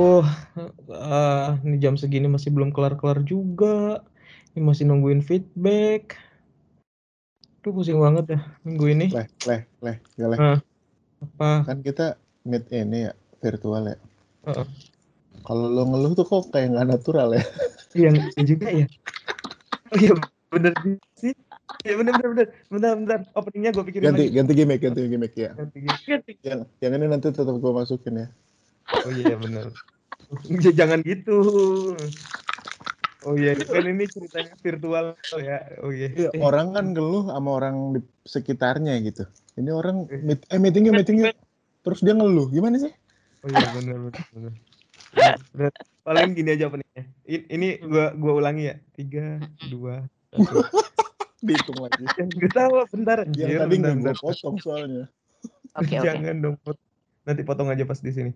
Wah, ah, ini jam segini masih belum kelar-kelar juga. Ini masih nungguin feedback. Tuh pusing banget ya minggu ini. Leh, leh, leh, ya leh. Ah, apa? Kan kita meet ini ya, virtual ya. Heeh. Kalau lo ngeluh tuh kok kayak nggak natural ya. Yang juga ya. Oh iya bener sih. Ya bener bener bener. Bentar bentar. Openingnya gue pikirin Ganti, lagi. ganti gimmick, ganti gimmick ya. Ganti gitu. Yang, yang ini nanti tetap gue masukin ya. Oh iya bener. J- Jangan gitu. Oh iya kan ini ceritanya virtual ya. Oh iya. Iya, Eh, orang kan ngeluh sama orang di sekitarnya gitu. Ini orang meet, eh meetingnya meetingnya terus dia ngeluh. Gimana sih? Oh iya. Bener, bener. Paling gini aja openingnya. I- Ini gua gua ulangi ya. Tiga, dua, satu. Dihitung lagi. Yang ketawa bentar Yang anjir. tadi bentar, nggak potong soalnya. Oke oke. Jangan dong. Nanti potong aja pas di sini.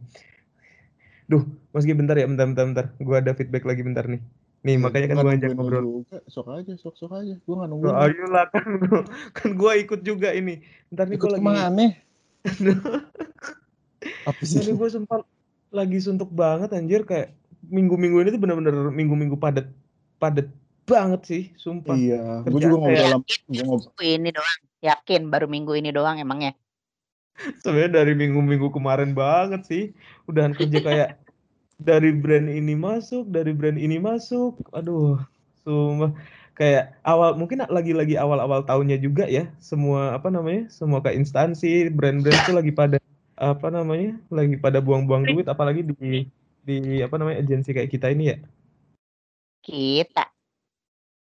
Duh, Mas Gi bentar ya, bentar bentar bentar. Gua ada feedback lagi bentar nih. Nih, makanya kan gua ajak ngobrol. Sok aja, sok sok aja. Gue nggak Oh, nungguin. ayolah kan kan gua ikut juga ini. Bentar nih gua lagi ke mana? Apa sih? Ini gue sempat lagi suntuk banget anjir kayak minggu-minggu ini tuh bener-bener minggu-minggu padat padat banget sih, sumpah. Iya, gue juga ngobrol kayak- dalam gue ngobrol. Ini doang. Yakin baru minggu ini doang emangnya. Sebenarnya dari minggu-minggu kemarin banget sih. Udahan kerja kayak dari brand ini masuk, dari brand ini masuk. Aduh, sumpah kayak awal mungkin lagi-lagi awal-awal tahunnya juga ya. Semua apa namanya? Semua kayak instansi, brand-brand tuh lagi pada apa namanya? Lagi pada buang-buang duit apalagi di di apa namanya? agensi kayak kita ini ya. Kita.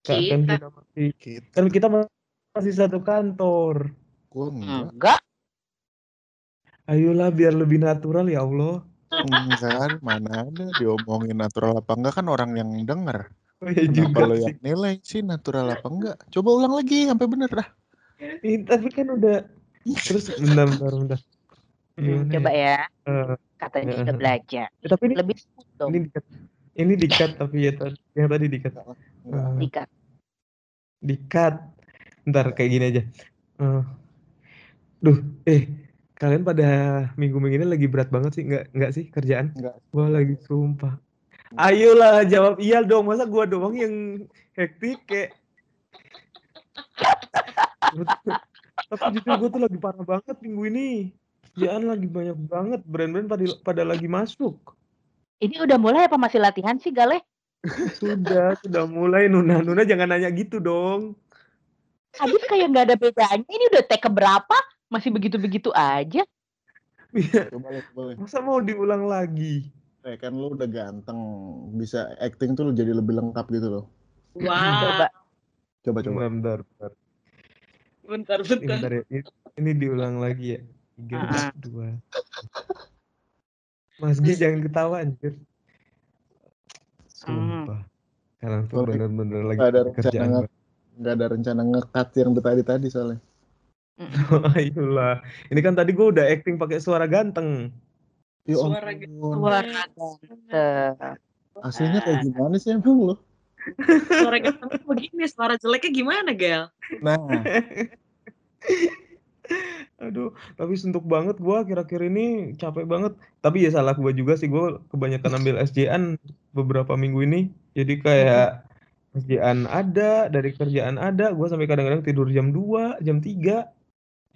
Kan Kita. kita masih Kita, kan kita masih satu kantor. enggak. Enggak. Ayolah biar lebih natural ya Allah. Enggak, mana ada diomongin natural apa enggak kan orang yang denger. Oh ya Kenapa juga lo sih. yang nilai sih natural apa enggak? Coba ulang lagi sampai bener dah. Ih, tapi kan udah terus bentar bentar bentar. Hmm, Gimana coba ya. Eh, Katanya eh, udah eh. belajar. eh, tapi ini Lebih dong. ini dikat. Ini dikat tapi ya tadi yang tadi dikat. Enggak. Eh, Dikat. dikat. Ntar kayak gini aja. Eh, duh, eh kalian pada minggu-minggu ini lagi berat banget sih nggak nggak sih kerjaan? Enggak. Gua lagi sumpah. Ayolah jawab iya dong. Masa gua doang yang hektik kayak Tapi jujur gue tuh lagi parah banget minggu ini. Kerjaan lagi banyak banget. Brand-brand pada, pada lagi masuk. Ini udah mulai apa masih latihan sih Gale? Sudah, sudah mulai Nuna. Nuna jangan nanya gitu dong. Habis kayak nggak ada bedanya. Ini udah take keberapa? Masih begitu-begitu aja. Iya, Coba lihat, coba lihat. Masa mau diulang lagi? Eh, kan lu udah ganteng, bisa acting tuh lu jadi lebih lengkap gitu loh. Wow. Coba. Coba coba. Bentar, bentar, bentar. Bentar, Ini, bentar. bentar ya. Ini, ini diulang lagi ya. Tiga, Ah. dua. Mas Gi jangan ketawa anjir. Sumpah. Sekarang tuh bener-bener lagi Nggak ada rencana kerjaan nge- Nggak ada rencana ngekat yang tadi tadi soalnya. Ayolah. Ini kan tadi gue udah acting pakai suara ganteng. Ya Suara ampun. Suara ganteng. Aslinya kayak gimana sih emang lo? Suara gantengnya begini, suara jeleknya gimana, Gel? Nah, Aduh, tapi suntuk banget gua akhir-akhir ini capek banget. Tapi ya salah gua juga sih gua kebanyakan ambil SJN beberapa minggu ini. Jadi kayak SJN ada, dari kerjaan ada, gua sampai kadang-kadang tidur jam 2, jam 3.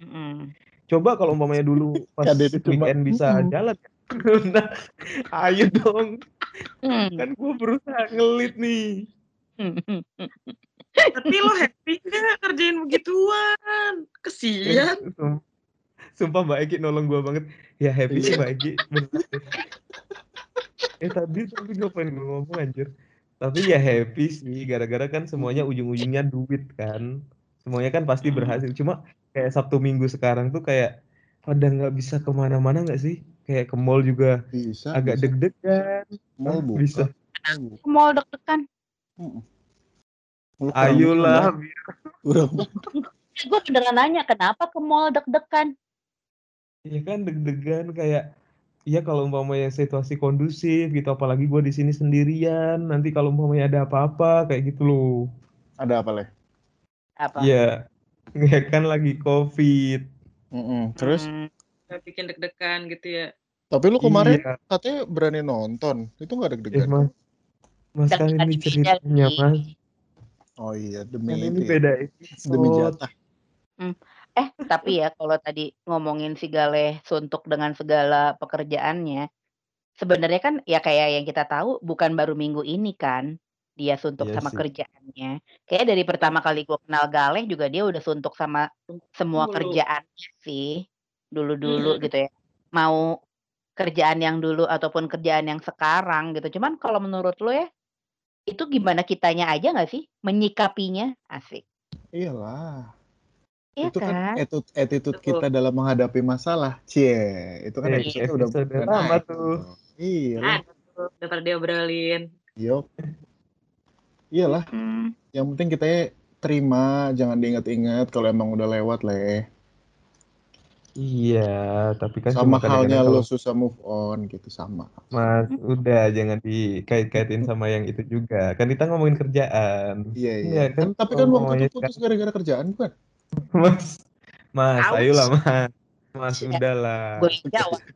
Mm-mm. Coba kalau umpamanya dulu pas weekend bisa "Mm-mm." jalan. Nah, ayo dong. Hmm. Kan gua berusaha ngelit nih. Tapi lo happy nggak kerjain begituan? Kesian. Sum- Sumpah Mbak Eki nolong gua banget. Ya happy sih Mbak Eki. Eh tadi tapi ngapain gue ngomong anjir. Tapi ya happy sih gara-gara kan semuanya ujung-ujungnya duit kan. Semuanya kan pasti Hmm. berhasil. Cuma kayak Sabtu Minggu sekarang tuh kayak pada nggak bisa ke mana-mana nggak sih? Kayak ke mall juga bisa. agak bisa. deg-degan. Mall buka. Bisa. Buka. Mall deg-degan. Kurang Ayolah. Gue beneran nanya kenapa ke mall deg-degan? Iya kan deg-degan kayak Iya kalau umpamanya situasi kondusif gitu apalagi gue di sini sendirian nanti kalau umpamanya ada apa-apa kayak gitu loh Ada apa leh? Apa? Iya ya kan lagi covid Mm-mm. Terus Hmm. Bikin deg-degan gitu ya. Tapi lu kemarin Iya. katanya berani nonton. Itu nggak Eh, deg-degan? Mas. Mas kan ini ceritanya. Mas. Oh iya, Kan demi ini itu ya. beda Demi episode. jatah. Eh, tapi ya kalau tadi ngomongin si Galeh suntuk dengan segala pekerjaannya, sebenarnya kan ya kayak yang kita tahu bukan baru minggu ini kan dia suntuk Iya sama sih. kerjaannya. Kayak dari pertama kali gue kenal Galeh juga dia udah suntuk sama semua Dulu. kerjaannya sih. Dulu-dulu Mm. gitu ya. Mau kerjaan yang dulu ataupun kerjaan yang sekarang gitu. Cuman kalau menurut lo ya, itu gimana kitanya aja nggak sih menyikapinya? Asik. Iyalah. Iya itu kan kan? attitude, attitude Betul. kita dalam menghadapi masalah. Cie, itu kan Eh, udah, episode lama naik. tuh. Iya lah. Ada tuh, udah pada diobrolin. Yop. Iyalah, Hmm. yang penting kita terima, jangan diingat-ingat kalau emang udah lewat leh. Iya, tapi kan Sama halnya kalau lo susah move on gitu sama. Mas, udah jangan dikait-kaitin sama yang itu juga. Kan kita ngomongin kerjaan. Iya iya. Enggak kan Kan, tapi kan waktu itu putus gara-gara kerjaan bukan? Mas, Mas, Ouch. ayolah Mas. Mas, Ya, udahlah. gue jawab.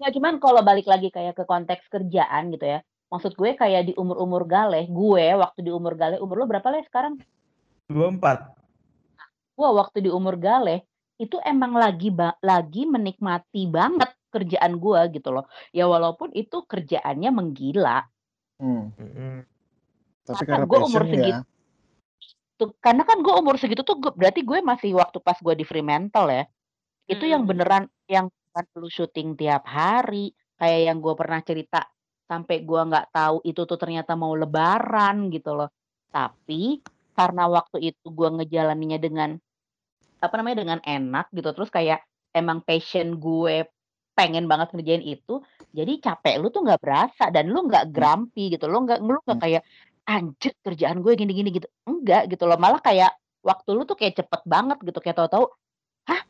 Ya cuman kalau balik lagi kayak ke konteks kerjaan gitu ya. Maksud gue kayak di umur-umur galeh, gue waktu di umur galeh, umur lo berapa leh sekarang? 24. Gue waktu di umur galeh itu emang lagi ba- lagi menikmati banget kerjaan gue gitu loh. Ya walaupun itu kerjaannya menggila. Hmm. Tapi Karena gue umur segitu ya. tuh karena kan gue umur segitu tuh gue, berarti gue masih waktu pas gue di Fremantle ya. Itu yang Mm-mm. beneran yang bukan lu syuting tiap hari kayak yang gue pernah cerita sampai gue nggak tahu itu tuh ternyata mau lebaran gitu loh. Tapi karena waktu itu gue ngejalaninnya dengan apa namanya dengan enak gitu terus kayak emang passion gue pengen banget ngerjain itu jadi capek lu tuh nggak berasa dan lu nggak grumpy gitu lo nggak lu nggak Hmm. kayak anjir kerjaan gue gini-gini gitu enggak gitu loh malah kayak waktu lu tuh kayak cepet banget gitu kayak tahu-tahu hah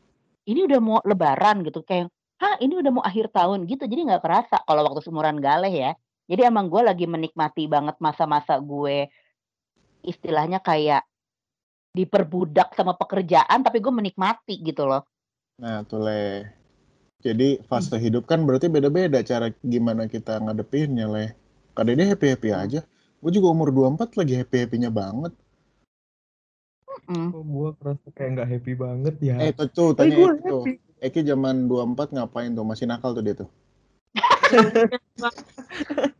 ini udah mau lebaran gitu kayak hah ini udah mau akhir tahun gitu jadi nggak kerasa kalau waktu seumuran galeh ya jadi emang gue lagi menikmati banget masa-masa gue istilahnya kayak diperbudak sama pekerjaan tapi gue menikmati gitu loh Nah, tuh leh. Jadi fase hidup kan berarti beda-beda cara gimana kita ngadepinnya leh. Kadang dia happy-happy Hmm. aja. Gue juga umur 24 lagi happy-happynya banget. Mm. Kok gua kerasa kayak nggak happy banget ya? Eh, tuh, tuh Eh, tanya Eki tuh. happy. Eki zaman 24 ngapain tuh? Masih nakal tuh dia tuh.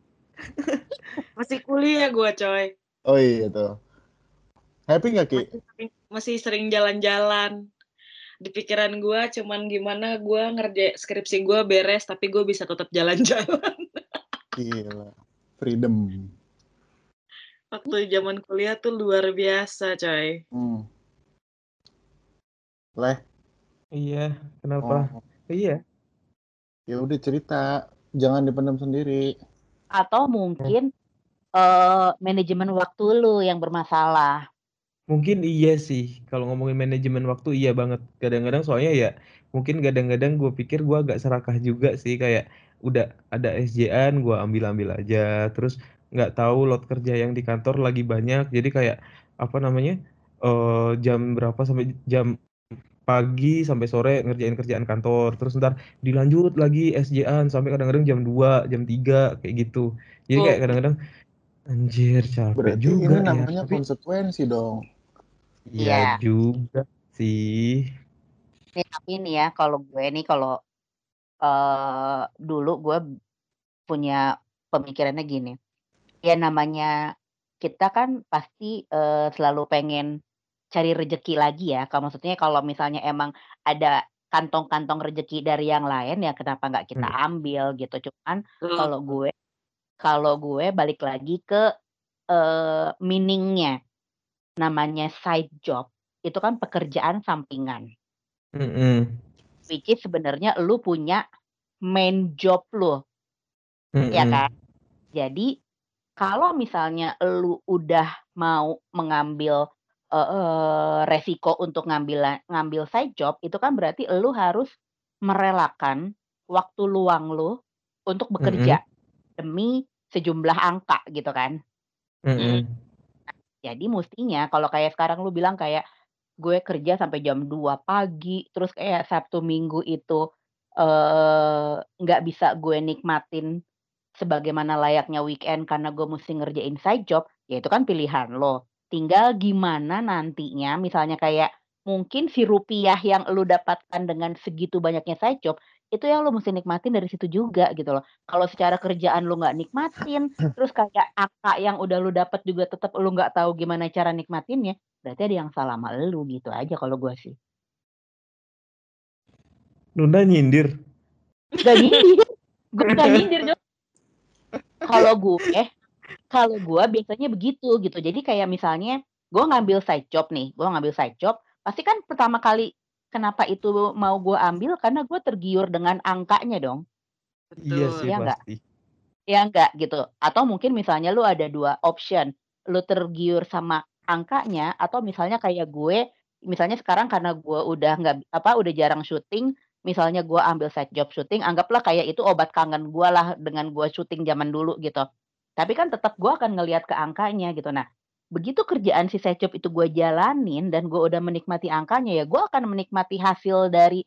Masih kuliah gue coy. Oh iya tuh. Happy nggak Ki? Masih sering, masih sering jalan-jalan. Di pikiran gue cuman gimana gue ngerjain skripsi gue beres tapi gue bisa tetap jalan-jalan. Gila. Freedom. Waktu zaman kuliah tuh luar biasa coy. Hmm. Leh. Iya, kenapa? Oh, Iya. ya udah cerita. Jangan dipendam sendiri. atau mungkin eh manajemen waktu lu yang bermasalah Mungkin iya sih, kalau ngomongin manajemen waktu iya banget. Kadang-kadang soalnya ya, mungkin kadang-kadang gue pikir gue agak serakah juga sih, kayak udah ada SJ-an gue ambil-ambil aja, terus nggak tahu load kerja yang di kantor lagi banyak, jadi kayak apa namanya eh jam berapa sampai jam pagi sampai sore ngerjain kerjaan kantor, terus ntar dilanjut lagi SJ-an sampai kadang-kadang jam 2, jam 3 kayak gitu. Jadi kayak Oh. kadang-kadang anjir capek Berarti juga ini ya, namanya tapi konsekuensi dong. Iya Iya. juga sih. nih tapi nih ya kalau gue nih kalau eh dulu gue punya pemikirannya gini ya namanya kita kan pasti eh, selalu pengen cari rejeki lagi ya kalau maksudnya kalau misalnya emang ada kantong-kantong rejeki dari yang lain ya kenapa nggak kita Hmm. ambil gitu cuman Tuh. kalau gue kalau gue balik lagi ke eh meaningnya namanya side job itu kan pekerjaan sampingan Mm-mm. which is sebenarnya lu punya main job lu ya Mm-mm. kan jadi kalau misalnya lu udah mau mengambil eh, resiko untuk ngambil ngambil side job itu kan berarti lu harus merelakan waktu luang lu untuk bekerja demi sejumlah angka gitu kan Mm-mm. Jadi mestinya kalau kayak sekarang lu bilang kayak gue kerja sampai jam 2 pagi, terus kayak Sabtu Minggu itu eh nggak bisa gue nikmatin sebagaimana layaknya weekend karena gue mesti ngerjain side job, ya itu kan pilihan lo. Tinggal gimana nantinya misalnya kayak mungkin si rupiah yang lu dapatkan dengan segitu banyaknya side job, itu yang lu mesti nikmatin dari situ juga gitu loh. Kalau secara kerjaan lu nggak nikmatin, terus kayak angka yang udah lu dapat juga tetap lu nggak tahu gimana cara nikmatinnya, berarti ada yang salah sama lu gitu aja kalau gue sih. Nunda nyindir. Gak nyindir. Gue gak nyindir. Kalau gue, kalau gue biasanya begitu gitu. Jadi kayak misalnya gue ngambil side job nih, gue ngambil side job, pasti kan pertama kali kenapa itu mau gue ambil karena gue tergiur dengan angkanya dong. Iya Betul. sih Ya pasti. Ya enggak gitu. Atau mungkin misalnya lu ada dua option. Lu tergiur sama angkanya atau misalnya kayak gue, misalnya sekarang karena gue udah nggak apa udah jarang syuting, misalnya gue ambil side job syuting, anggaplah kayak itu obat kangen gue lah dengan gue syuting zaman dulu gitu. Tapi kan tetap gue akan ngelihat ke angkanya gitu. Nah, begitu kerjaan si side job itu gue jalanin dan gue udah menikmati angkanya ya, gue akan menikmati hasil dari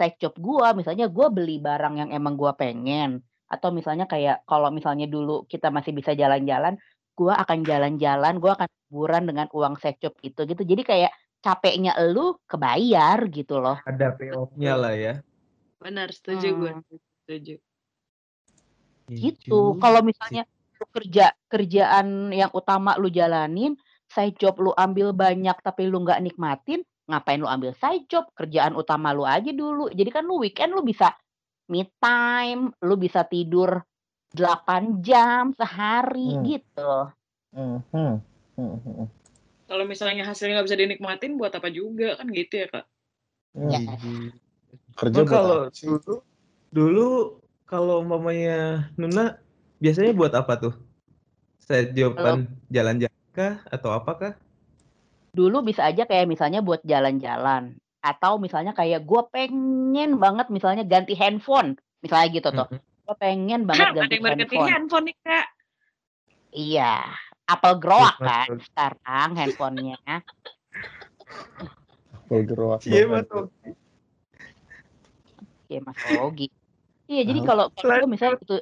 side job gue. Misalnya gue beli barang yang emang gue pengen atau misalnya kayak kalau misalnya dulu kita masih bisa jalan-jalan, gue akan jalan-jalan, gue akan liburan dengan uang side job itu gitu. Jadi kayak capeknya elu kebayar gitu loh. Ada payoff-nya lah ya. Benar, setuju gue. Hmm, Setuju. Iya gitu. juga Kalau misalnya lu kerja kerjaan yang utama lu jalanin, side job lu ambil banyak tapi lu nggak nikmatin, ngapain lu ambil side job? Kerjaan utama lu aja dulu. Jadi kan lu weekend lu bisa me time, lu bisa tidur 8 jam sehari Hmm. gitu. Hmm, hmm, hmm, hmm, Kalau misalnya hasilnya nggak bisa dinikmatin, buat apa juga kan gitu ya kak? hmm. Ya. Iya. Kerja kalau dulu dulu kalau umpamanya Nuna biasanya buat apa tuh? Joban jalan-jalan kah atau apakah? dulu bisa aja kayak misalnya buat jalan-jalan atau misalnya kayak gue pengen banget misalnya ganti handphone misalnya gitu tuh Mm-mm. gue pengen banget ada ganti yang handphone handphone nih kak. iya Apple Growak Mas kan sekarang handphonenya Bergerak Iya banget. Mas Ogi. ya Mas Ogi iya jadi kalau kalau misalnya gitu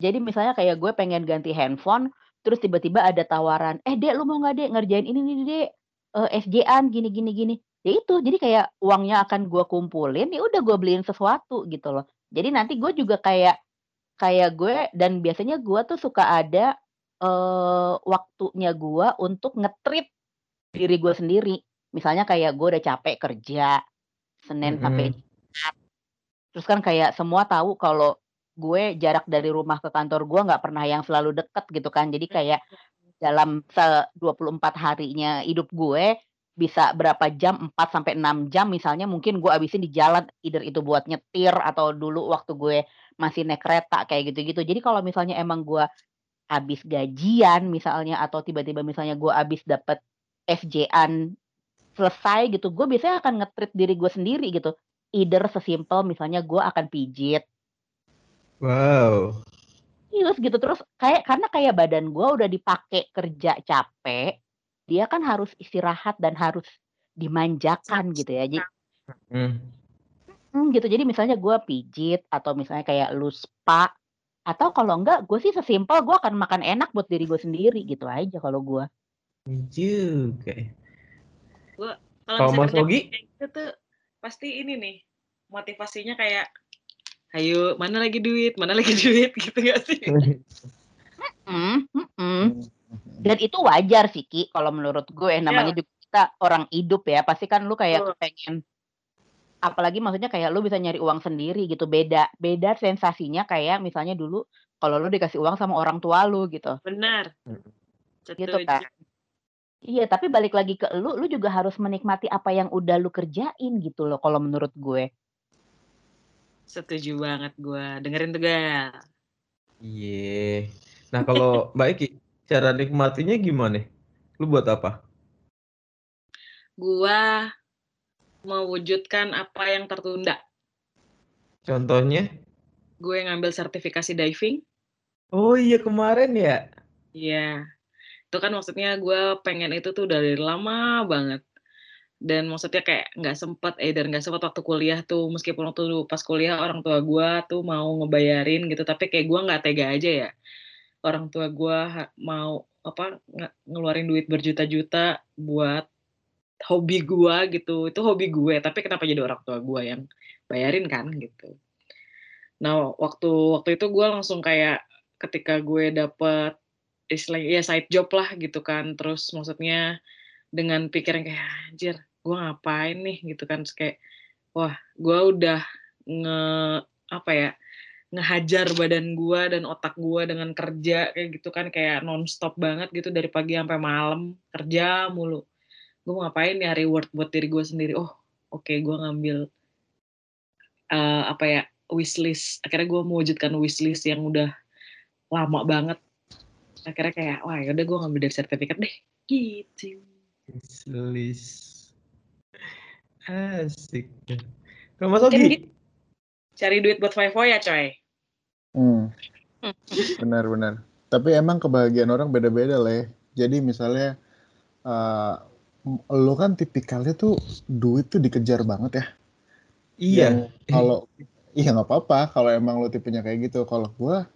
jadi misalnya kayak gue pengen ganti handphone terus tiba-tiba ada tawaran eh dek lu mau nggak dek ngerjain ini nih dek? Eh, SJ-an gini gini gini. Ya itu jadi kayak uangnya akan gue kumpulin ya udah gue beliin sesuatu gitu loh. Jadi nanti gue juga kayak kayak gue dan biasanya gue tuh suka ada eh waktunya gue untuk ngetrit diri gue sendiri. Misalnya kayak gue udah capek kerja Senin sampai Mm-mm. Jumat. Terus kan kayak semua tahu kalau gue jarak dari rumah ke kantor gue nggak pernah yang selalu deket gitu kan. Jadi kayak dalam se 24 harinya hidup gue bisa berapa jam 4 sampai 6 jam misalnya mungkin gue abisin di jalan either itu buat nyetir atau dulu waktu gue masih naik kereta kayak gitu-gitu. Jadi kalau misalnya emang gue habis gajian misalnya atau tiba-tiba misalnya gue habis dapet FJ-an selesai gitu gue biasanya akan ngetrit diri gue sendiri gitu. Either sesimpel misalnya gue akan pijit Wow. Terus gitu terus kayak karena kayak badan gue udah dipakai kerja capek, dia kan harus istirahat dan harus dimanjakan gitu ya. Jadi Hmm. hmm, gitu. Jadi misalnya gue pijit atau misalnya kayak lu spa atau kalau enggak gue sih sesimpel gue akan makan enak buat diri gue sendiri gitu aja kalau gue. Iya Juga. Gue Kalau misalnya kayak gitu tuh pasti ini nih motivasinya kayak ayo mana lagi duit? Mana lagi duit? Gitu gak sih? Hmm, hmm, hmm. Hmm, Dan itu wajar sih Ki kalau menurut gue namanya ya juga kita orang hidup ya. Pasti kan lu kayak betul. pengen apalagi maksudnya kayak lu bisa nyari uang sendiri gitu. Beda beda sensasinya kayak misalnya dulu kalau lu dikasih uang sama orang tua lu gitu. Benar. Gitu kan? Iya tapi balik lagi ke lu lu juga harus menikmati apa yang udah lu kerjain gitu loh kalau menurut gue setuju banget gue dengerin tuh gal Iya. Nah kalau Mbak Eki, cara nikmatinya gimana? Lu buat apa? gue mewujudkan apa yang tertunda Contohnya? gue ngambil sertifikasi diving Oh iya kemarin ya. Iya, itu kan maksudnya gue pengen itu tuh dari lama banget. Dan maksudnya kayak nggak sempet eh dan nggak sempet waktu kuliah tuh meskipun waktu pas kuliah orang tua gue tuh mau ngebayarin gitu tapi kayak gue nggak tega aja ya. Orang tua gue mau apa ngeluarin duit berjuta-juta buat hobi gue gitu. Itu hobi gue tapi kenapa jadi orang tua gue yang bayarin kan gitu. Nah waktu waktu itu gue langsung kayak ketika gue dapet istilahnya ya side job lah gitu kan. Terus maksudnya dengan pikiran kayak anjir gue ngapain nih gitu kan. Terus kayak wah gue udah nge apa ya ngehajar badan gue dan otak gue dengan kerja kayak gitu kan. Kayak nonstop banget gitu dari pagi sampai malam kerja mulu. Gue mau ngapain ya reward buat diri gue sendiri? Oh oke okay, gue ngambil uh, apa ya wishlist. Akhirnya gue mewujudkan wishlist yang udah lama banget. Akhirnya kayak wah yaudah gue ngambil dari sertifikat deh. Gitu. Wishlist asik kalau mas Ogi cari duit buat Five ya coy Hmm. Benar-benar. Tapi emang kebahagiaan orang beda-beda lah ya. Jadi misalnya uh, lo kan tipikalnya tuh duit tuh dikejar banget ya. Iya. Kalau iya nggak apa-apa kalau emang lo tipenya kayak gitu. Kalau gua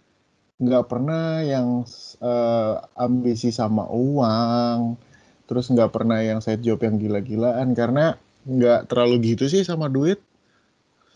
nggak pernah yang uh, ambisi sama uang, terus nggak pernah yang side job yang gila-gilaan karena nggak terlalu gitu sih sama duit.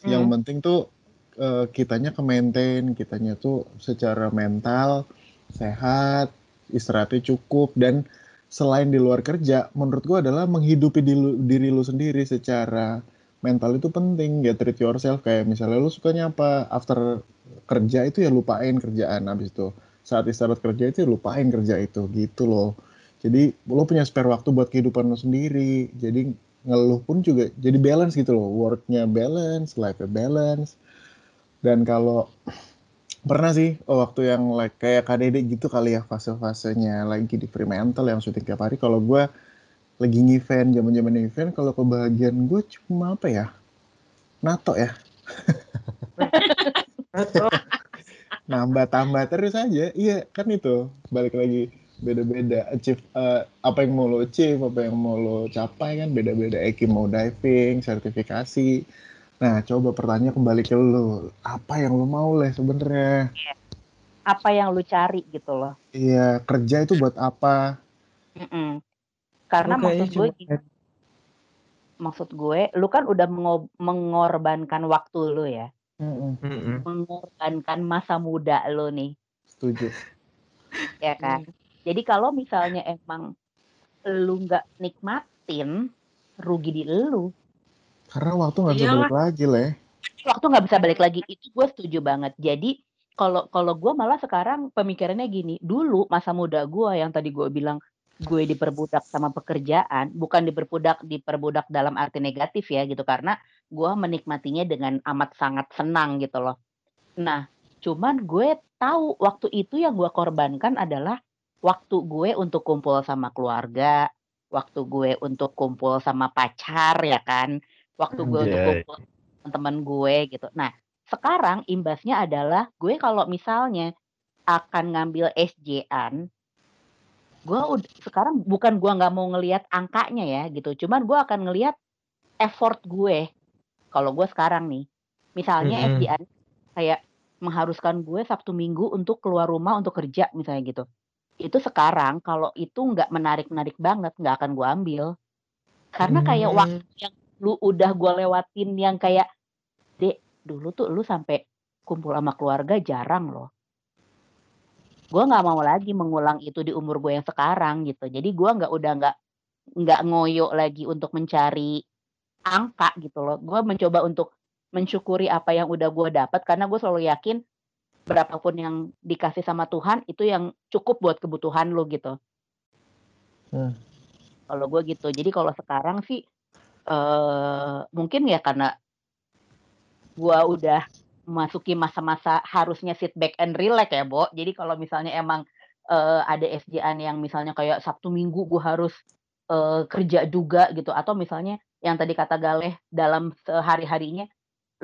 Yang hmm. penting tuh uh, kitanya ke maintain, kitanya tuh secara mental sehat, istirahatnya cukup dan selain di luar kerja, menurut gua adalah menghidupi diri, diri lu sendiri secara mental itu penting ya treat yourself kayak misalnya lu sukanya apa after kerja itu ya lupain kerjaan habis itu saat istirahat kerja itu ya lupain kerja itu gitu loh jadi lo punya spare waktu buat kehidupan lo sendiri jadi ngeluh pun juga jadi balance gitu loh. Worknya balance life balance. Dan kalau pernah sih oh, waktu yang like kayak KDD gitu kali ya fase-fasenya lagi di Fremantle yang syuting tiap hari. Kalau gue lagi event zaman-zaman event kalau kebahagiaan gue cuma apa ya? Nato ya. Nambah tambah terus aja. Iya kan itu. Balik lagi beda-beda achieve uh, apa yang mau lo achieve apa yang mau lo capai kan beda-beda Eki mau diving sertifikasi Nah, coba pertanyaan kembali ke lu. Apa yang lu mau lah sebenarnya? Iya. Apa yang lu cari gitu loh. Iya, kerja itu buat apa? Mm -mm. Karena okay, maksud gue gini, maksud gue, lu kan udah mengorbankan waktu lu ya. Mm -mm. Mengorbankan masa muda lu nih. Setuju. ya kan? Jadi kalau misalnya emang lu nggak nikmatin, rugi di lu. Karena waktu nggak bisa balik lagi, leh. Waktu nggak bisa balik lagi, itu gue setuju banget. Jadi kalau kalau gue malah sekarang pemikirannya gini, dulu masa muda gue yang tadi gue bilang gue diperbudak sama pekerjaan, bukan diperbudak diperbudak dalam arti negatif ya gitu karena gue menikmatinya dengan amat sangat senang gitu loh. Nah, cuman gue tahu waktu itu yang gue korbankan adalah waktu gue untuk kumpul sama keluarga, waktu gue untuk kumpul sama pacar ya kan, waktu gue untuk kumpul teman-teman gue gitu. Nah, sekarang imbasnya adalah gue kalau misalnya akan ngambil SJ-an, gue sekarang bukan gue nggak mau ngelihat angkanya ya gitu, cuman gue akan ngelihat effort gue. Kalau gue sekarang nih, misalnya mm -hmm. SJ-an kayak mengharuskan gue Sabtu Minggu untuk keluar rumah untuk kerja misalnya gitu. Itu sekarang kalau itu nggak menarik-menarik banget, nggak akan gue ambil. Karena kayak waktu yang lu udah gue lewatin yang kayak dek dulu tuh lu sampai kumpul sama keluarga jarang loh. Gue nggak mau lagi mengulang itu di umur gue yang sekarang gitu. Jadi gue nggak udah nggak nggak ngoyo lagi untuk mencari angka gitu loh. Gue mencoba untuk mensyukuri apa yang udah gue dapat karena gue selalu yakin berapapun yang dikasih sama Tuhan itu yang cukup buat kebutuhan lo gitu hmm. kalau gue gitu jadi kalau sekarang sih uh, mungkin ya karena gua udah memasuki masa-masa harusnya sit back and relax ya, Bo. Jadi kalau misalnya emang, uh, ada SJ-an yang misalnya kayak Sabtu Minggu gua harus, uh, kerja juga gitu atau misalnya yang tadi kata Galeh dalam sehari-harinya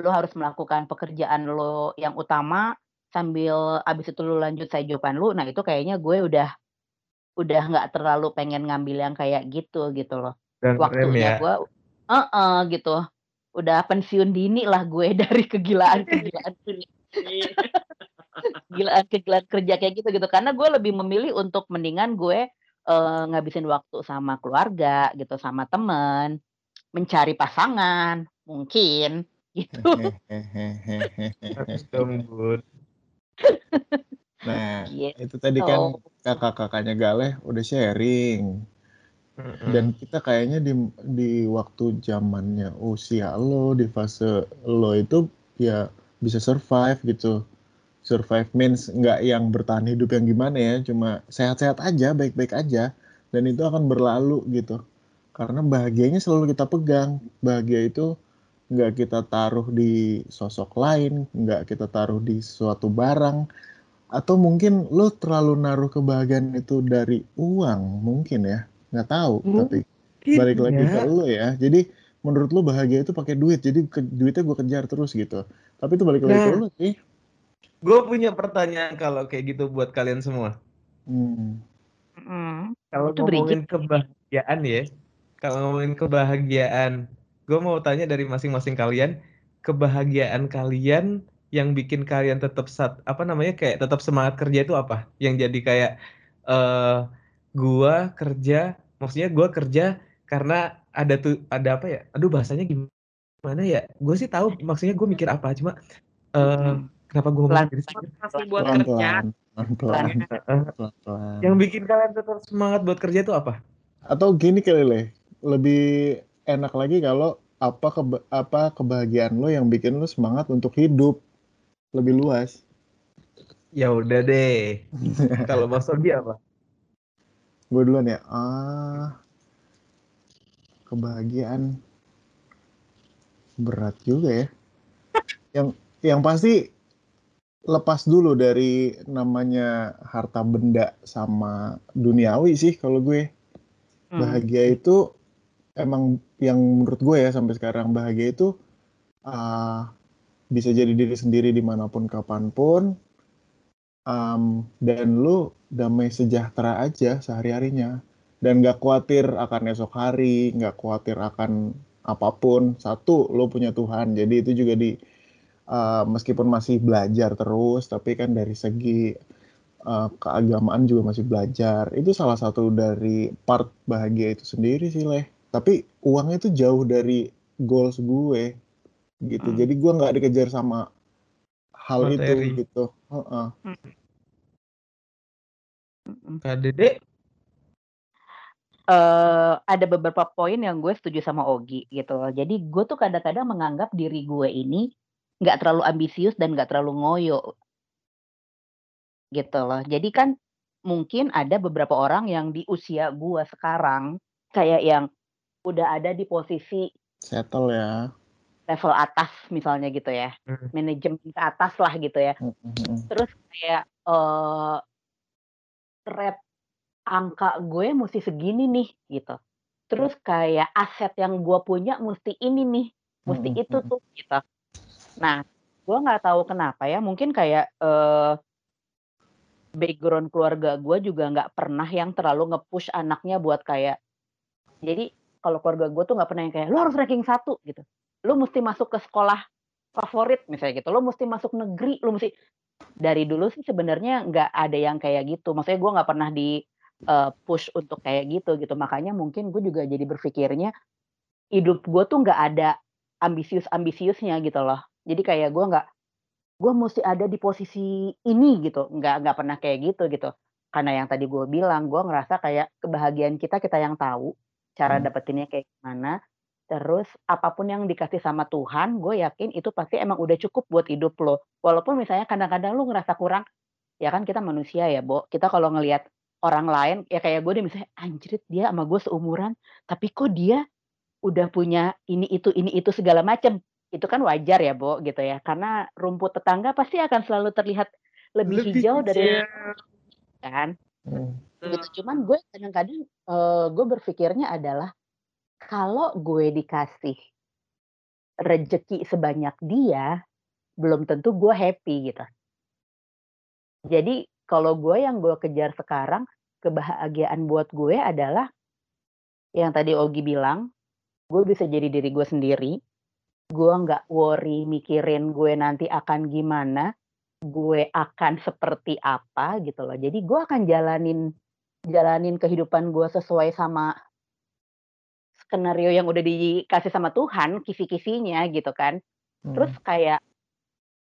lo harus melakukan pekerjaan lo yang utama sambil abis itu lo lanjut saya jawaban lo. Nah itu kayaknya gue udah udah nggak terlalu pengen ngambil yang kayak gitu, gitu loh. Dan Waktunya ya? gue Heeh, gitu. Udah pensiun dini lah gue dari kegilaan-kegilaan kegilaan-kegilaan kerja kayak gitu gitu. Karena gue lebih memilih untuk mendingan gue, eee, ngabisin waktu sama keluarga gitu, sama temen, mencari pasangan, mungkin, gitu. Lembut. Nah, Gitu. itu tadi kan kakak-kakaknya Galeh udah sharing. Dan kita kayaknya di di waktu zamannya usia lo, di fase lo itu ya bisa survive gitu. Survive means nggak yang bertahan hidup yang gimana ya, cuma sehat-sehat aja, baik-baik aja, dan itu akan berlalu gitu. Karena bahagianya selalu kita pegang. Bahagia itu nggak kita taruh di sosok lain, nggak kita taruh di suatu barang, atau mungkin lo terlalu naruh kebahagiaan itu dari uang mungkin ya, nggak tahu. Tapi balik lagi ke Mungkin ya. lo ya. Jadi menurut lo bahagia itu pakai duit, jadi ke, duitnya gue kejar terus gitu. Tapi itu balik lagi ke Nah. lo sih. Gue punya pertanyaan kalau kayak gitu buat kalian semua. Hmm. Mhm. Kalau ngomongin kebahagiaan ya, kalau ngomongin kebahagiaan, gue mau tanya dari masing-masing kalian, kebahagiaan kalian yang bikin kalian tetap sat, apa namanya kayak tetap semangat kerja itu apa? Yang jadi kayak eh gua kerja, maksudnya gua kerja karena ada tuh ada apa ya? Aduh bahasanya gimana ya? Gue sih tahu maksudnya gue mikir apa, cuma eh Mhm. kenapa gue ngomong jadi Motivasi buat kerja. Pelan-pelan, pelan-pelan, Heeh. pelan-pelan. Yang bikin kalian tetap semangat buat kerja itu apa? Atau gini kali Le, lebih enak lagi kalau apa keba apa kebahagiaan lo yang bikin lo semangat untuk hidup lebih luas. Ya udah deh. Kalau Mas Sobi apa? Gue duluan ya. Ah, kebahagiaan berat juga ya. Yang yang pasti lepas dulu dari namanya harta benda sama duniawi sih kalau gue. Hmm. Bahagia itu emang yang menurut gue ya sampai sekarang bahagia itu ah, bisa jadi diri sendiri di mana pun kapan pun um, dan lu damai sejahtera aja sehari-harinya. Dan gak khawatir akan esok hari nggak khawatir akan apa pun. Satu lo punya Tuhan. Jadi itu juga di uh, meskipun masih belajar terus tapi kan dari segi uh, keagamaan juga masih belajar. Itu salah satu dari part bahagia itu sendiri sih leh tapi uangnya itu jauh dari goals gue gitu Hmm. jadi gue nggak dikejar sama hal Materi. itu gitu Heeh. Mhm. Kak Dede? eh ada beberapa poin yang gue setuju sama Ogi gitu loh. Jadi gue tuh kadang-kadang menganggap diri gue ini nggak terlalu ambisius dan nggak terlalu ngoyo gitu loh. Jadi kan mungkin ada beberapa orang yang di usia gue sekarang kayak yang udah ada di posisi settle ya level atas misalnya gitu ya, Hmm. manajemen ke atas lah gitu ya. Heeh. Terus kayak eh rate angka gue mesti segini nih gitu. Terus kayak aset yang gue punya mesti ini nih, mesti Mm-mm, itu tuh gitu. Nah, gue nggak tahu kenapa ya, mungkin kayak eh background keluarga gue juga nggak pernah yang terlalu nge-push anaknya buat kayak jadi kalau keluarga gue tuh nggak pernah yang kayak lo harus ranking satu gitu. Lo mesti masuk ke sekolah favorit misalnya gitu. Lo mesti masuk negeri, lo mesti dari dulu sih sebenarnya nggak ada yang kayak gitu. Maksudnya gue nggak pernah di eh, push untuk kayak gitu gitu. Makanya mungkin gue juga jadi berpikirnya hidup gue tuh nggak ada ambisius-ambisiusnya gitu loh. Jadi kayak gue nggak gue mesti ada di posisi ini gitu. Nggak nggak pernah kayak gitu gitu. Karena yang tadi gue bilang, gue ngerasa kayak kebahagiaan kita kita yang tahu cara Hmm. dapetinnya kayak gimana. Terus apa pun yang dikasih sama Tuhan, gue yakin itu pasti emang udah cukup buat hidup lo. Walaupun misalnya kadang-kadang lu ngerasa kurang, ya kan kita manusia ya, Bo. Kita kalau ngelihat orang lain, ya kayak gue deh misalnya, anjrit dia sama gue seumuran, tapi kok dia udah punya ini itu ini itu segala macem. Itu kan wajar ya, Bo, gitu ya. Karena rumput tetangga pasti akan selalu terlihat lebih, hijau dari kan. Hmm. Gitu. Cuman gue kadang-kadang eh, gue berpikirnya adalah kalau gue dikasih rejeki sebanyak dia, belum tentu gue happy gitu. Jadi kalau gue yang gue kejar sekarang, kebahagiaan buat gue adalah yang tadi Ogi bilang, gue bisa jadi diri gue sendiri gue nggak worry mikirin gue nanti akan gimana gue akan seperti apa gitu loh jadi gue akan jalanin jalanin kehidupan gue sesuai sama skenario yang udah dikasih sama Tuhan kisi-kisinya gitu kan terus Hmm. kayak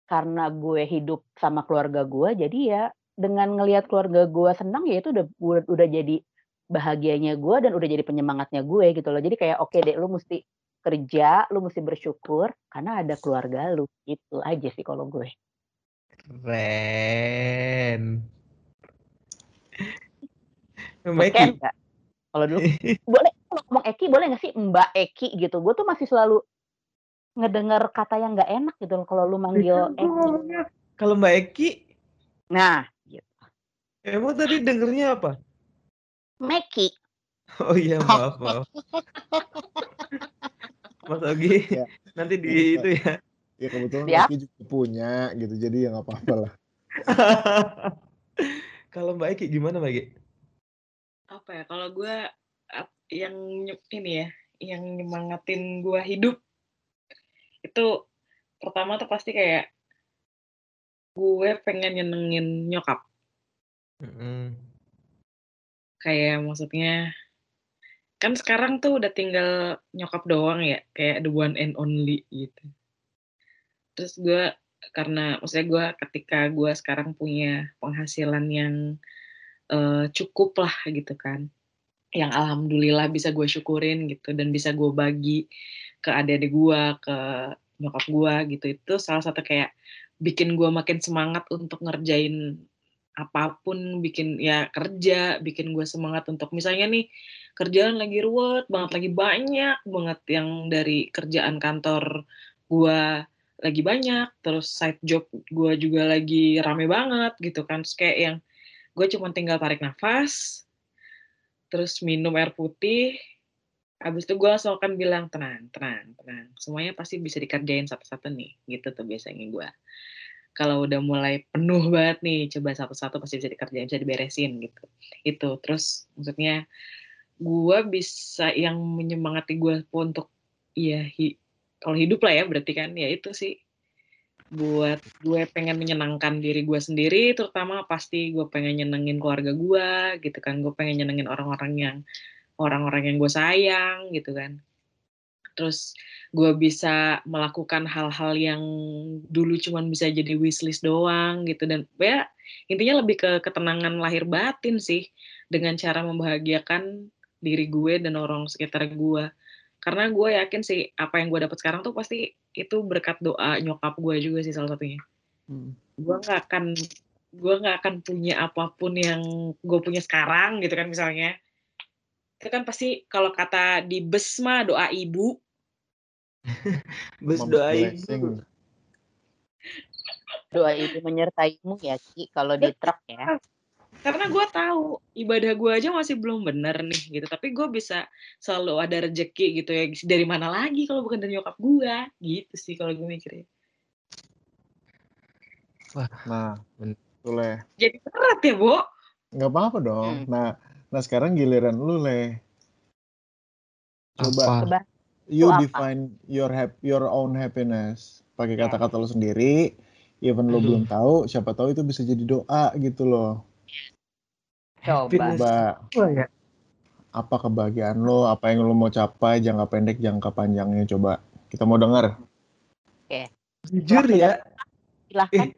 karena gue hidup sama keluarga gue jadi ya dengan ngelihat keluarga gue senang ya itu udah udah, jadi bahagianya gue dan udah jadi penyemangatnya gue gitu loh jadi kayak oke deh lu mesti kerja lu mesti bersyukur karena ada keluarga lu gitu aja sih kalau gue Keren. Mbak Eki. nggak kalau dulu boleh ngomong Eki boleh nggak sih Mbak Eki gitu gue tuh masih selalu ngedengar kata yang nggak enak gitu kalau lu manggil Eki Kalau Mbak Eki, nah gitu emang tadi dengernya apa? Meki Oh iya, maaf, maaf. Mas Ogi, Ya. nanti di Ya, itu ya. ya kebetulan Ya. Eki juga punya gitu jadi ya nggak apa-apa lah Kalau Mbak Eki gimana Mbak Eki? Apa ya kalau gue yang ini ya yang nyemangatin gue hidup itu pertama tuh pasti kayak gue pengen nyenengin nyokap Mm-mm. kayak maksudnya kan sekarang tuh udah tinggal nyokap doang ya kayak the one and only gitu terus gue karena maksudnya gue ketika gue sekarang punya penghasilan yang eh, cukup lah gitu kan. Yang alhamdulillah bisa gue syukurin gitu dan bisa gue bagi ke adik-adik gue ke nyokap gue gitu. Itu salah satu kayak bikin gue makin semangat untuk ngerjain apa pun bikin ya kerja bikin gue semangat untuk misalnya nih kerjaan lagi ruwet banget lagi banyak banget yang dari kerjaan kantor gue lagi banyak terus side job gue juga lagi rame banget gitu kan. Terus kayak yang gue cuma tinggal tarik nafas terus minum air putih. Habis itu gue langsung akan bilang tenang tenang tenang. Semuanya pasti bisa dikerjain satu-satu nih gitu tuh biasanya gue kalau udah mulai penuh banget nih coba satu-satu pasti bisa dikerjain bisa diberesin gitu. Itu terus maksudnya gue bisa yang menyemangati gue untuk ya hi- kalau hidup lah ya berarti kan ya itu sih buat gue pengen menyenangkan diri gue sendiri terutama pasti gue pengen nyenengin keluarga gue gitu kan. Gue pengen nyenengin orang-orang yang orang-orang yang gue sayang gitu kan. Terus gue bisa melakukan hal-hal yang dulu cuman bisa jadi wishlist doang gitu. Dan ya intinya lebih ke ketenangan lahir batin sih dengan cara membahagiakan diri gue dan orang sekitar gue. Karena gue yakin sih apa yang gue dapat sekarang tuh pasti itu berkat doa nyokap gue juga sih salah satunya. Hmm. gue nggak akan gue nggak akan punya apa pun yang gue punya sekarang gitu kan misalnya. Itu kan pasti kalau kata di bus mah doa ibu. Bus Mom's doa ibu. doa ibu menyertaimu ya Ki kalau di truk ya karena gue tahu ibadah gue aja masih belum bener nih gitu. Tapi gue bisa selalu ada rejeki gitu ya dari mana lagi kalau bukan dari nyokap gue gitu sih kalau gue mikirnya. Nah betul leh jadi berat ya Bo? Nggak apa-apa dong. Hmm. nah nah sekarang giliran lu leh coba. Apa? you apa? define your hap your own happiness. Pakai Ya. kata-kata lu sendiri. Even lu Aduh. belum tahu siapa tahu itu bisa jadi doa gitu loh coba. Happiness coba apa ya? apa kebahagiaan lo? Apa yang lo mau capai? Jangka pendek jangka panjangnya coba. Kita mau dengar Jujur ya, silahkan.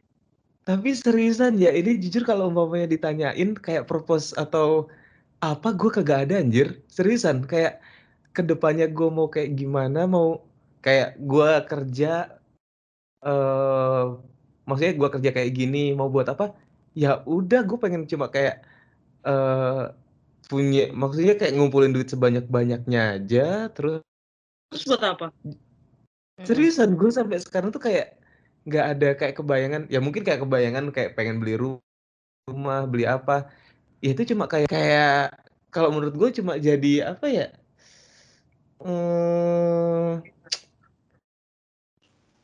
Tapi seriusan ya ini jujur kalau umpamanya ditanyain kayak purpose atau apa gue kagak ada anjir. Seriusan kayak ke depannya gue mau kayak gimana mau kayak gue kerja eh maksudnya gue kerja kayak gini mau buat apa? Ya udah gue pengen cuma kayak eh punya maksudnya kayak ngumpulin duit sebanyak banyaknya aja terus terus buat apa? Seriusan gue sampai sekarang tuh kayak nggak ada kayak kebayangan ya mungkin kayak kebayangan kayak pengen beli ru- rumah beli apa. Ya itu cuma kayak kayak kalau menurut gue cuma jadi apa ya hmm,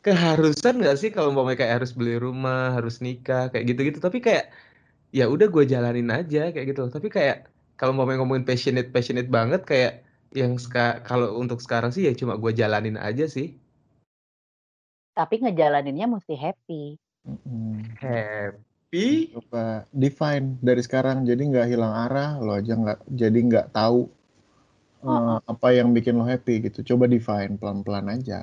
keharusan nggak sih kalau mau kayak harus beli rumah harus nikah kayak gitu-gitu. Tapi kayak ya udah gue jalanin aja kayak gitu tapi kayak kalau mau ngomongin passionate passionate banget kayak Yang kalau untuk sekarang sih ya cuma gue jalanin aja sih. Tapi ngejalaninnya mesti happy. Mhm. Happy? Coba define dari sekarang, jadi nggak hilang arah, lo aja nggak jadi nggak tahu, eee, Heeh. apa yang bikin lo happy gitu. Coba define pelan-pelan aja.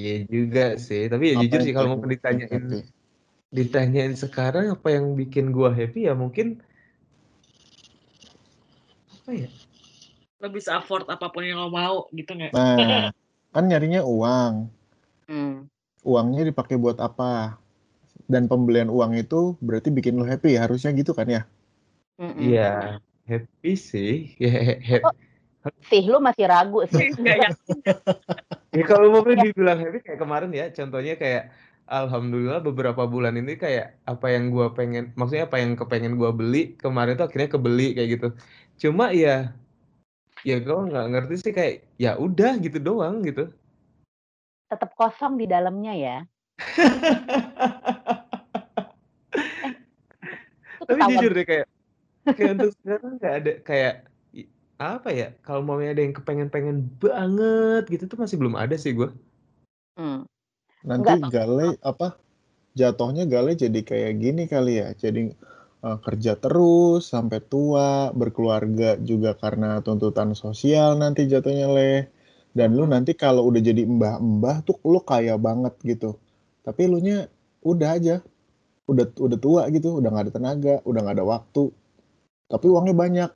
Iya juga sih, tapi ya Apa jujur sih kalau mau ditanyain happy? Ditanyain sekarang apa yang bikin gua happy ya mungkin apa ya? Lo bisa afford apa pun yang lo mau gitu nggak? Nah, kan nyarinya uang. Mmm. Uangnya dipakai buat apa? Dan pembelian uang itu berarti bikin lo happy, harusnya gitu kan ya? Iya, happy sih. Ya he Oh, sih, lu masih ragu sih. Nggak yakin. Ya kalau mau Iya. dibilang happy kayak kemarin ya, contohnya kayak alhamdulillah beberapa bulan ini kayak apa yang gua pengen maksudnya apa yang kepengen gua beli, kemarin tuh akhirnya kebeli kayak gitu. Cuma ya ya gua nggak ngerti sih kayak, ya udah gitu doang gitu. Tetep kosong di dalamnya ya. Eh, Tapi jujur deh kayak kayak untuk sekarang nggak ada kayak apa ya, kalau umpamanya ada yang kepengen-pengen banget gitu tuh masih belum ada sih gua. Mmm. Nanti Enggak Gale apa, jatuhnya Gale jadi kayak gini kali ya, jadi, eee, kerja terus sampai tua, berkeluarga juga karena tuntutan sosial nanti jatuhnya Le, dan lu nanti kalau udah jadi mbah-mbah tuh lu kaya banget gitu. Tapi elunya udah aja, udah udah tua gitu, udah nggak ada tenaga, udah nggak ada waktu, tapi uangnya banyak.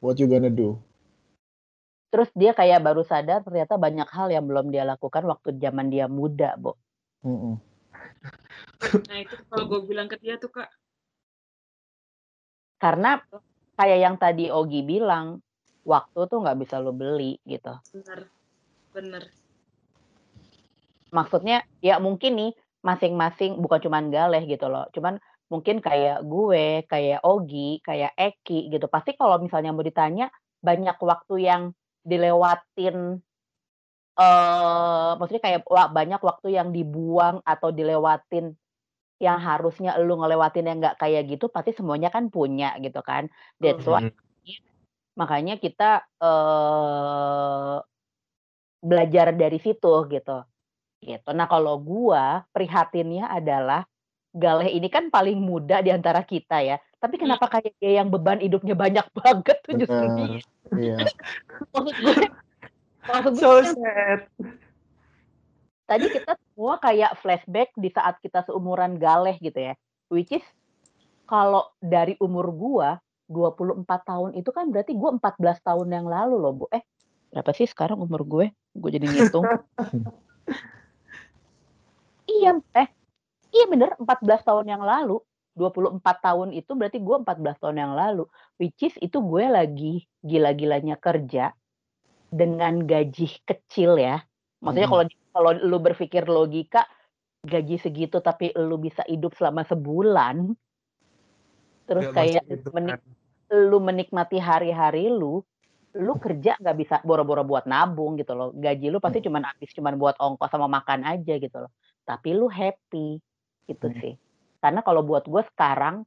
What you gonna do? Terus dia kayak baru sadar ternyata banyak hal yang belum dia lakukan waktu zaman dia muda, Bo. Mhm. Nah itu kalau gue bilang ke dia tuh, Kak. Karena kayak yang tadi Ogi bilang, waktu tuh nggak bisa lu beli gitu. Bener, bener. Maksudnya ya mungkin nih masing-masing bukan cuman Galeh gitu loh, cuman mungkin kayak gue, kayak Ogi, kayak Eki gitu, pasti kalau misalnya mau ditanya banyak waktu yang dilewatin, eee, maksudnya kayak banyak waktu yang dibuang atau dilewatin yang harusnya elu ngelewatinnya nggak kayak gitu, pasti semuanya kan punya gitu kan. That's why Mhm. makanya kita, eee, belajar dari situ gitu, gitu. Nah kalau gua prihatinnya adalah Galeh ini kan paling muda di antara kita ya, tapi Mmm. kenapa kayak dia yang beban hidupnya banyak banget tuh justru dia. iya. Maksud gue maksud gue So kan sad. tadi kita semua kayak flashback di saat kita seumuran Galeh gitu ya, which is kalau dari umur gua 24 tahun itu kan berarti gua 14 tahun yang lalu loh, Bo. Eh, berapa sih sekarang umur gue? Gue jadi ngitung. Iya, eh, iya bener 14 tahun yang lalu. 24 tahun itu berarti gua 14 tahun yang lalu, which is itu gue lagi gila-gilanya kerja dengan gaji kecil ya. Maksudnya Mhm. kalau kalau lu berpikir logika, gaji segitu tapi lu bisa hidup selama sebulan terus Nggak kayak masuk itu menik kan. lu menikmati hari-hari lu, lu kerja nggak bisa boro-boro buat nabung gitu loh. Gaji lu pasti cuman habis cuman buat ongkos sama makan aja gitu loh. Tapi lu happy, itu Mhm. sih. Karena kalau buat gue sekarang,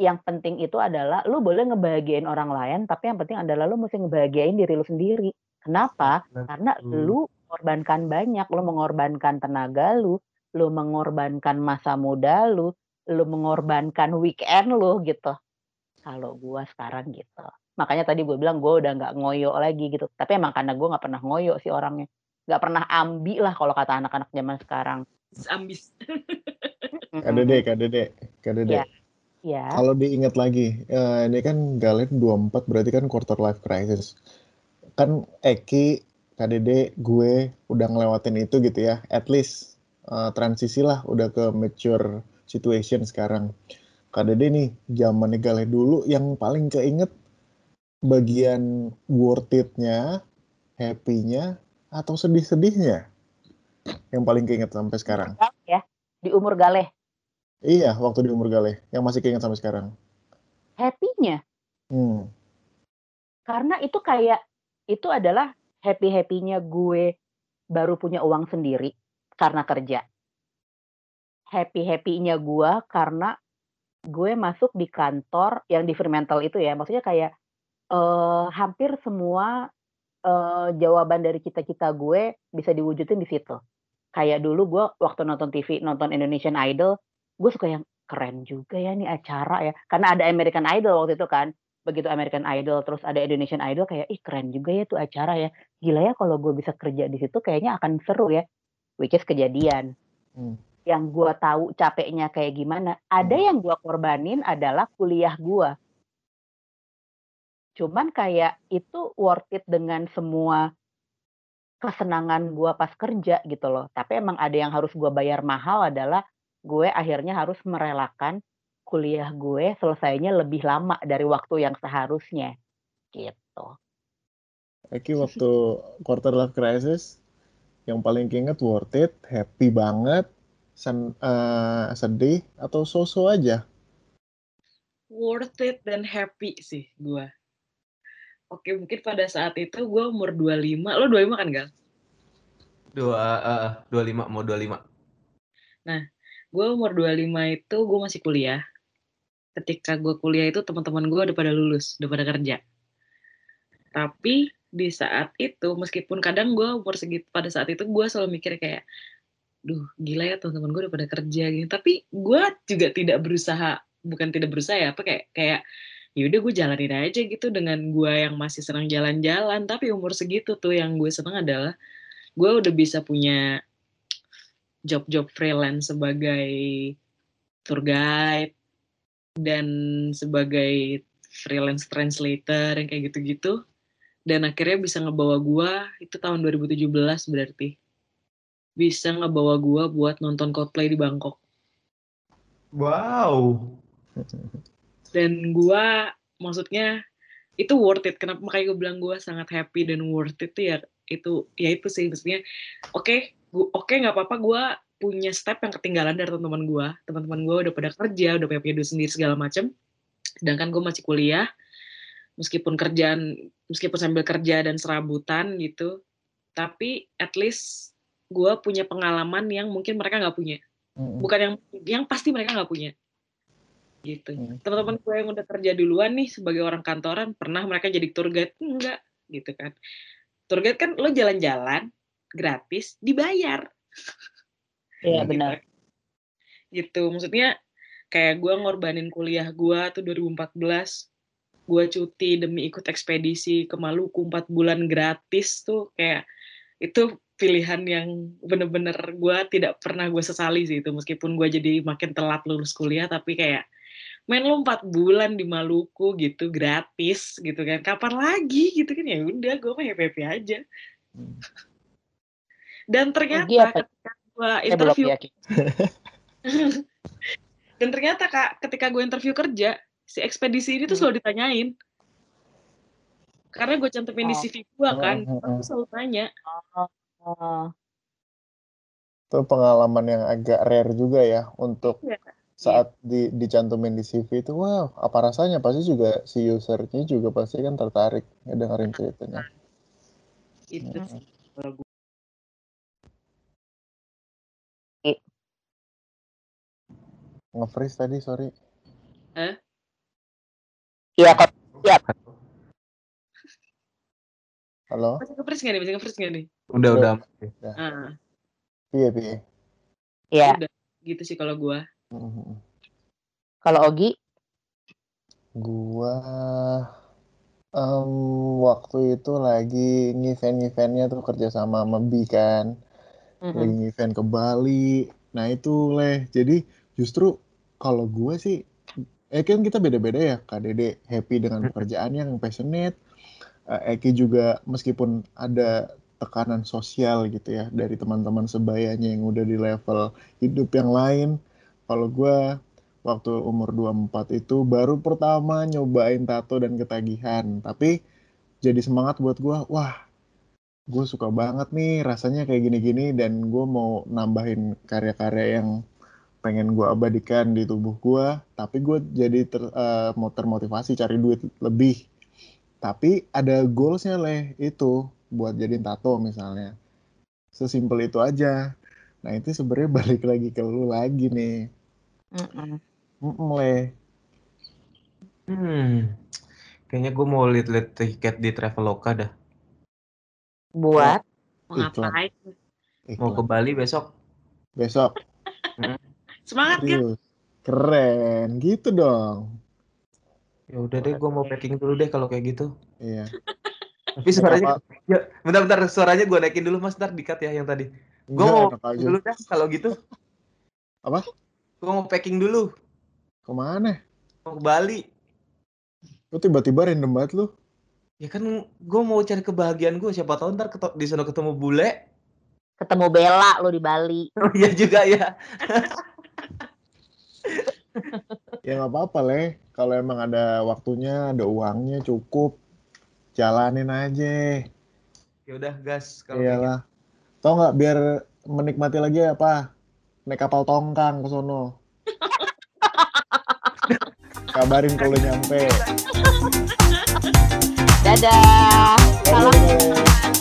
yang penting itu adalah lu boleh ngebahagiain orang lain, tapi yang penting adalah lu mesti ngebahagiain diri lu sendiri. Kenapa? Bener Karena tuh. lu mengorbankan banyak, lu mengorbankan tenaga lu, lu mengorbankan masa muda lu, lu mengorbankan weekend lu gitu. Kalau gua sekarang gitu. Makanya tadi gue bilang gue udah nggak ngoyo lagi gitu. Tapi emang karena gue nggak pernah ngoyo sih orangnya. Nggak pernah ambi lah kalau kata anak-anak zaman sekarang. Ambis. Kak Dede, Kak Dede, Kak Dede. Iya. Iya. Kalau diingat lagi, eee, ini kan Galen 24 berarti kan quarter life crisis. Kan Eki, Kak Dede, gue udah ngelewatin itu gitu ya, at least, eee, transisi lah udah ke mature situation sekarang. Kak Dede nih, zamannya Gale dulu yang paling keinget bagian worth it-nya, happy-nya, atau sedih-sedihnya? Yang paling keinget sampai sekarang? Ya, di umur Galeh. Iya, waktu di umur Gale, yang masih keinget sampai sekarang? Happy-nya. Hmm. Karena itu kayak itu adalah happy-happy-nya gue baru punya uang sendiri karena kerja. Happy-happy-nya gue karena gue masuk di kantor yang di Fremantle itu ya, maksudnya kayak eee, hampir semua, eee, jawaban dari cita-cita gue bisa diwujudin di situ. Kayak dulu gue waktu nonton TV, nonton Indonesian Idol, gue suka yang, "Keren juga ya nih acara ya." Karena ada American Idol waktu itu kan. Begitu American Idol terus ada Indonesian Idol kayak, "Ih keren juga ya tuh acara ya. Gila ya kalau gue bisa kerja di situ kayaknya akan seru ya." Which is kejadian. Hmm. Yang gue tahu capeknya kayak gimana, ada Hmm. yang gue korbanin adalah kuliah gue. Cuman kayak itu worth it dengan semua kesenangan gue pas kerja gitu loh. Tapi emang ada yang harus gue bayar mahal adalah gue akhirnya harus merelakan kuliah gue selesainya lebih lama dari waktu yang seharusnya, gitu. Eki waktu quarter life crisis yang paling keinget worth it, happy banget, sen, eh, sedih atau so-so aja? Worth it dan happy sih gue. Oke, mungkin pada saat itu gue umur 25. Lo 25 kan, Gal? Dua, uh, 25, mau 25. Nah, gue umur 25 itu gue masih kuliah. Ketika gue kuliah itu teman-teman gue udah pada lulus, udah pada kerja. Tapi di saat itu, meskipun kadang gue umur segitu, pada saat itu gue selalu mikir kayak, duh gila ya teman-teman gue udah pada kerja gini. Tapi gue juga tidak berusaha, bukan tidak berusaha ya, apa kayak kayak ya udah gue jalanin aja gitu dengan gue yang masih senang jalan-jalan. Tapi umur segitu tuh yang gue senang adalah gue udah bisa punya job-job freelance sebagai tour guide dan sebagai freelance translator yang kayak gitu-gitu. Dan akhirnya bisa ngebawa gue itu tahun 2017 berarti bisa ngebawa gue buat nonton Coldplay di Bangkok. Wow. dan gue maksudnya itu worth it. Kenapa makanya gue bilang gue sangat happy dan worth it tuh ya itu ya itu sih. Maksudnya oke gu- oke nggak apa-apa gue punya step yang ketinggalan dari teman-teman gue teman-teman gue udah pada kerja udah punya punya duit sendiri segala macem. Sedangkan gue masih kuliah meskipun kerjaan meskipun sambil kerja dan serabutan gitu tapi at least gue punya pengalaman yang mungkin mereka nggak punya. Bukan yang yang pasti mereka nggak punya. Gitu. Teman-teman gue yang udah kerja duluan nih sebagai orang kantoran pernah mereka jadi tour guide? Enggak gitu kan. Tour guide kan lo jalan-jalan gratis dibayar Iya Hmm. benar. gitu maksudnya kayak gue ngorbanin kuliah gue tuh 2014 gue cuti demi ikut ekspedisi ke Maluku 4 bulan gratis tuh kayak itu pilihan yang bener-bener gue tidak pernah gue sesali sih itu meskipun gue jadi makin telat lulus kuliah tapi kayak main lu empat bulan di Maluku gitu gratis gitu kan kapan lagi gitu kan ya udah gue mah happy happy aja Hmm. Dan ternyata apa? ketika gue interview dan ternyata kak ketika gue interview kerja si ekspedisi ini tuh Hmm. selalu ditanyain karena gue cantumin di Oh. CV gue kan Oh, oh, aku oh. selalu tanya Oh, Itu pengalaman yang agak rare juga ya untuk Iya. saat di, dicantumin di CV itu, wow, apa rasanya? Pasti juga si usernya juga pasti kan tertarik ya dengerin ceritanya. itu sih Nge-freeze tadi, sorry. Iya kok. Siap. Halo? masih nge-freeze nggak nih masih nge-freeze nggak nih Udah, udah. ah Iya, piye? Iya. udah gitu sih kalau gue Mhm. Kalau Ogi, Gua em, waktu itu lagi ngevent-ngeventnya tuh kerja sama sama Bi kan. Mhm. Lagi ngevent ke Bali. Nah itu leh. Jadi justru kalau gue sih, eh kan kita beda-beda ya Kak Dede. Happy dengan pekerjaan yang passionate. Eh, Eki juga meskipun ada tekanan sosial gitu ya dari teman-teman sebayanya yang udah di level hidup yang lain. Kalau gue waktu umur 24 itu baru pertama nyobain tato dan ketagihan. Tapi jadi semangat buat gue, wah gue suka banget nih rasanya kayak gini-gini dan gue mau nambahin karya-karya yang pengen gue abadikan di tubuh gue. Tapi gue jadi ter- eh, mau termotivasi cari duit lebih. Tapi ada goalsnya leh itu buat jadiin tato misalnya. Sesimpel itu aja. Nah itu sebenarnya balik lagi ke lu lagi nih. Mm-mm. Mm-mm, leh. Hmm. Kayaknya gue mau lihat-lihat tiket di Traveloka dah. Buat Mau Iklan. ngapain? Mau ke. Bali besok. Besok. Semangat kan? Keren. Gitu dong. Ya udah deh, gue mau packing dulu deh kalau kayak gitu. Iya. Tapi suaranya, ya, bentar-bentar suaranya gue naikin dulu mas, ntar dikat ya yang tadi. Gue mau dulu dah kalau gitu. Apa? Gue mau packing dulu, Ke mana? mau ke Bali. Lu tiba-tiba random banget lu. Ya kan gue mau cari kebahagiaan gue, siapa tahu ntar di sana ketemu bule. ketemu Bella lo di Bali. Oh iya juga ya. Ya nggak apa-apa leh. Kalau emang ada waktunya, ada uangnya cukup, jalanin aja. Ya udah gas kalau kayak Iyalah. Tau nggak biar menikmati lagi apa? Naik kapal tongkang ke sono. Kabarin kalau nyampe. Dadah. Salam. Dadah.